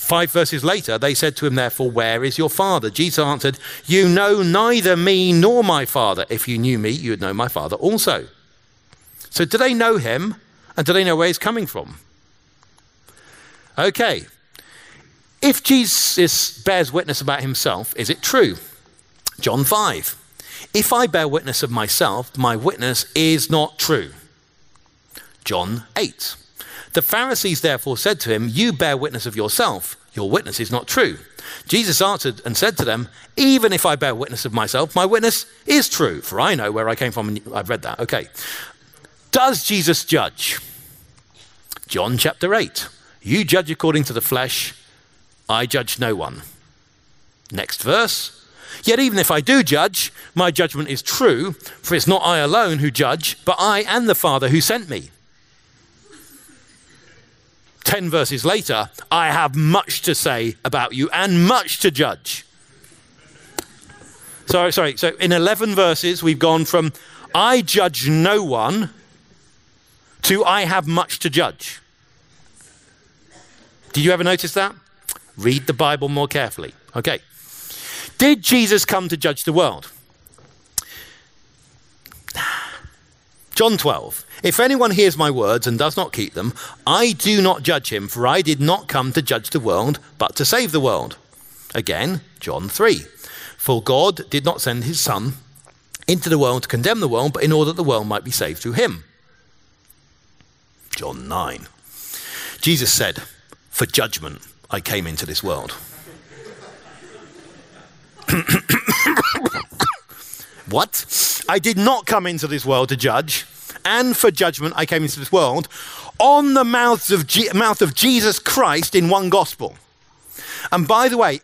Five verses later, they said to him, Therefore, where is your father? Jesus answered, You know neither me nor my father. If you knew me, you would know my father also. So, do they know him and do they know where he's coming from? Okay, if Jesus bears witness about himself, is it true? John 5. If I bear witness of myself, my witness is not true. John 8. The Pharisees therefore said to him, You bear witness of yourself, your witness is not true. Jesus answered and said to them, Even if I bear witness of myself, my witness is true, for I know where I came from. And I've read that. Okay. Does Jesus judge? John chapter 8. You judge according to the flesh, I judge no one. Next verse. Yet even if I do judge, my judgment is true, for it's not I alone who judge, but I and the Father who sent me. Ten verses later, I have much to say about you and much to judge. Sorry, sorry. So in 11 verses, we've gone from I judge no one to I have much to judge. Did you ever notice that? Read the Bible more carefully. Okay. Did Jesus come to judge the world? John 12. If anyone hears my words and does not keep them, I do not judge him, for I did not come to judge the world, but to save the world. Again, John 3. For God did not send his Son into the world to condemn the world, but in order that the world might be saved through him. John 9. Jesus said, For judgment I came into this world. what? I did not come into this world to judge, and for judgment I came into this world on the mouths of Je- mouth of Jesus Christ in one gospel. And by the way,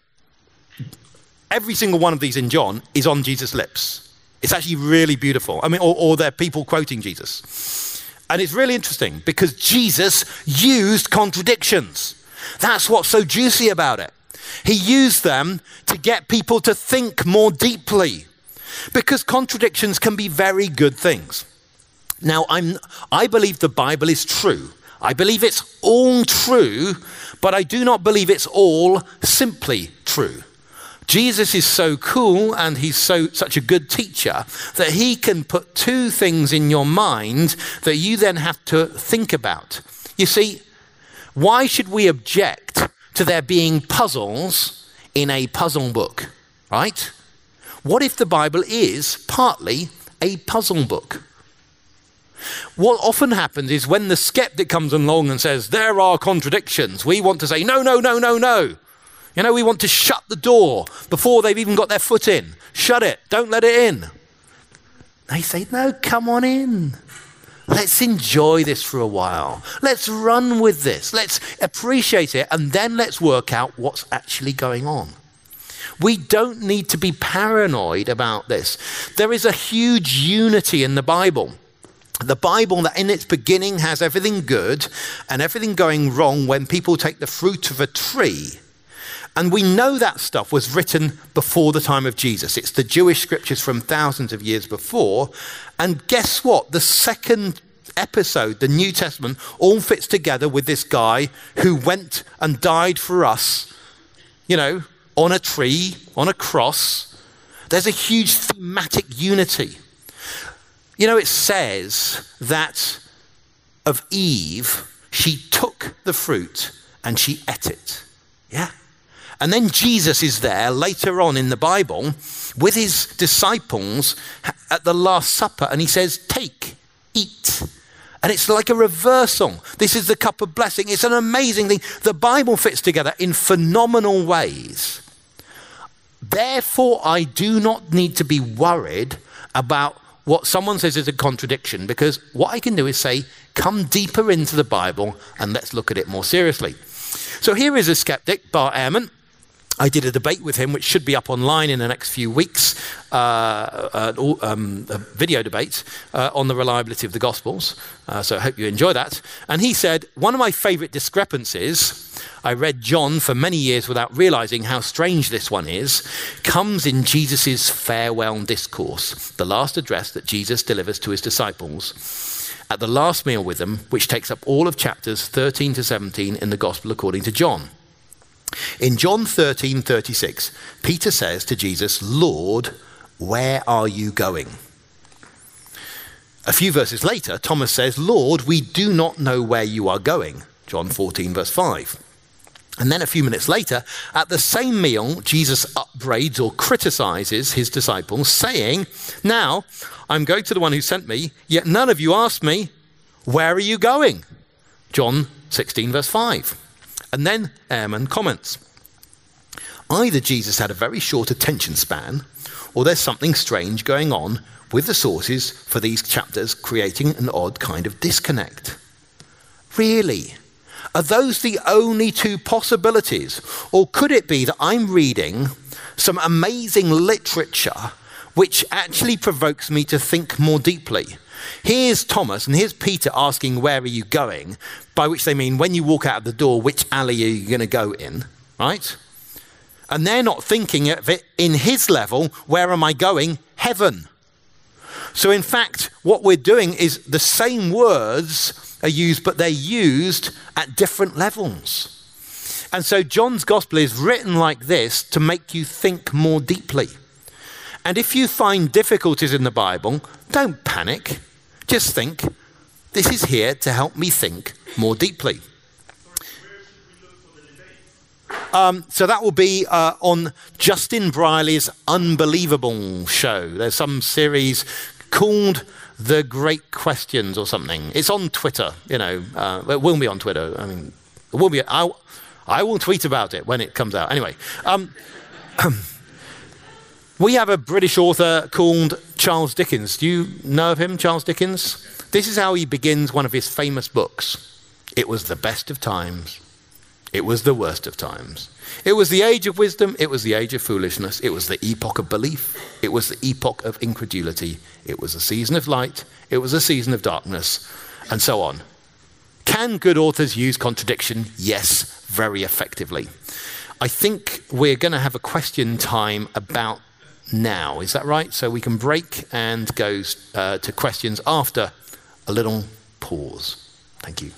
every single one of these in John is on Jesus' lips. It's actually really beautiful. I mean, or, or they're people quoting Jesus. And it's really interesting because Jesus used contradictions. That's what's so juicy about it. He used them to get people to think more deeply because contradictions can be very good things. Now, I'm, I believe the Bible is true. I believe it's all true, but I do not believe it's all simply true. Jesus is so cool and he's so such a good teacher that he can put two things in your mind that you then have to think about. You see, why should we object to there being puzzles in a puzzle book, right? What if the Bible is partly a puzzle book? What often happens is when the skeptic comes along and says, There are contradictions, we want to say, No, no, no, no, no. You know, we want to shut the door before they've even got their foot in. Shut it. Don't let it in. They say, No, come on in. Let's enjoy this for a while. Let's run with this. Let's appreciate it. And then let's work out what's actually going on. We don't need to be paranoid about this. There is a huge unity in the Bible. The Bible, that in its beginning has everything good and everything going wrong when people take the fruit of a tree. And we know that stuff was written before the time of Jesus. It's the Jewish scriptures from thousands of years before. And guess what? The second episode, the New Testament, all fits together with this guy who went and died for us, you know, on a tree, on a cross. There's a huge thematic unity. You know, it says that of Eve, she took the fruit and she ate it. Yeah? And then Jesus is there later on in the Bible with his disciples at the Last Supper and he says, Take, eat. And it's like a reversal. This is the cup of blessing. It's an amazing thing. The Bible fits together in phenomenal ways. Therefore, I do not need to be worried about what someone says is a contradiction because what I can do is say, come deeper into the Bible and let's look at it more seriously. So here is a skeptic, Bart Ehrman. I did a debate with him, which should be up online in the next few weeks, uh, uh, um, a video debate uh, on the reliability of the Gospels. Uh, so I hope you enjoy that. And he said, One of my favorite discrepancies, I read John for many years without realizing how strange this one is, comes in Jesus' farewell discourse, the last address that Jesus delivers to his disciples at the last meal with them, which takes up all of chapters 13 to 17 in the Gospel according to John. In John 13 36, Peter says to Jesus, Lord, where are you going? A few verses later, Thomas says, Lord, we do not know where you are going. John 14, verse 5. And then a few minutes later, at the same meal, Jesus upbraids or criticizes his disciples, saying, Now, I'm going to the one who sent me, yet none of you asked me, Where are you going? John 16, verse 5. And then Ehrman comments either Jesus had a very short attention span, or there's something strange going on with the sources for these chapters, creating an odd kind of disconnect. Really? Are those the only two possibilities? Or could it be that I'm reading some amazing literature which actually provokes me to think more deeply? Here's Thomas and here's Peter asking, Where are you going? By which they mean, when you walk out of the door, which alley are you going to go in? Right? And they're not thinking of it in his level, Where am I going? Heaven. So, in fact, what we're doing is the same words are used, but they're used at different levels. And so, John's gospel is written like this to make you think more deeply. And if you find difficulties in the Bible, don't panic. Just think. This is here to help me think more deeply. Um, so that will be uh, on Justin Brierley's Unbelievable show. There's some series called The Great Questions or something. It's on Twitter, you know. Uh, it will be on Twitter. I mean, it will be. I, I will tweet about it when it comes out. Anyway, um, we have a British author called Charles Dickens. Do you know of him, Charles Dickens? This is how he begins one of his famous books. It was the best of times. It was the worst of times. It was the age of wisdom. It was the age of foolishness. It was the epoch of belief. It was the epoch of incredulity. It was a season of light. It was a season of darkness, and so on. Can good authors use contradiction? Yes, very effectively. I think we're going to have a question time about now. Is that right? So we can break and go uh, to questions after a little pause. Thank you.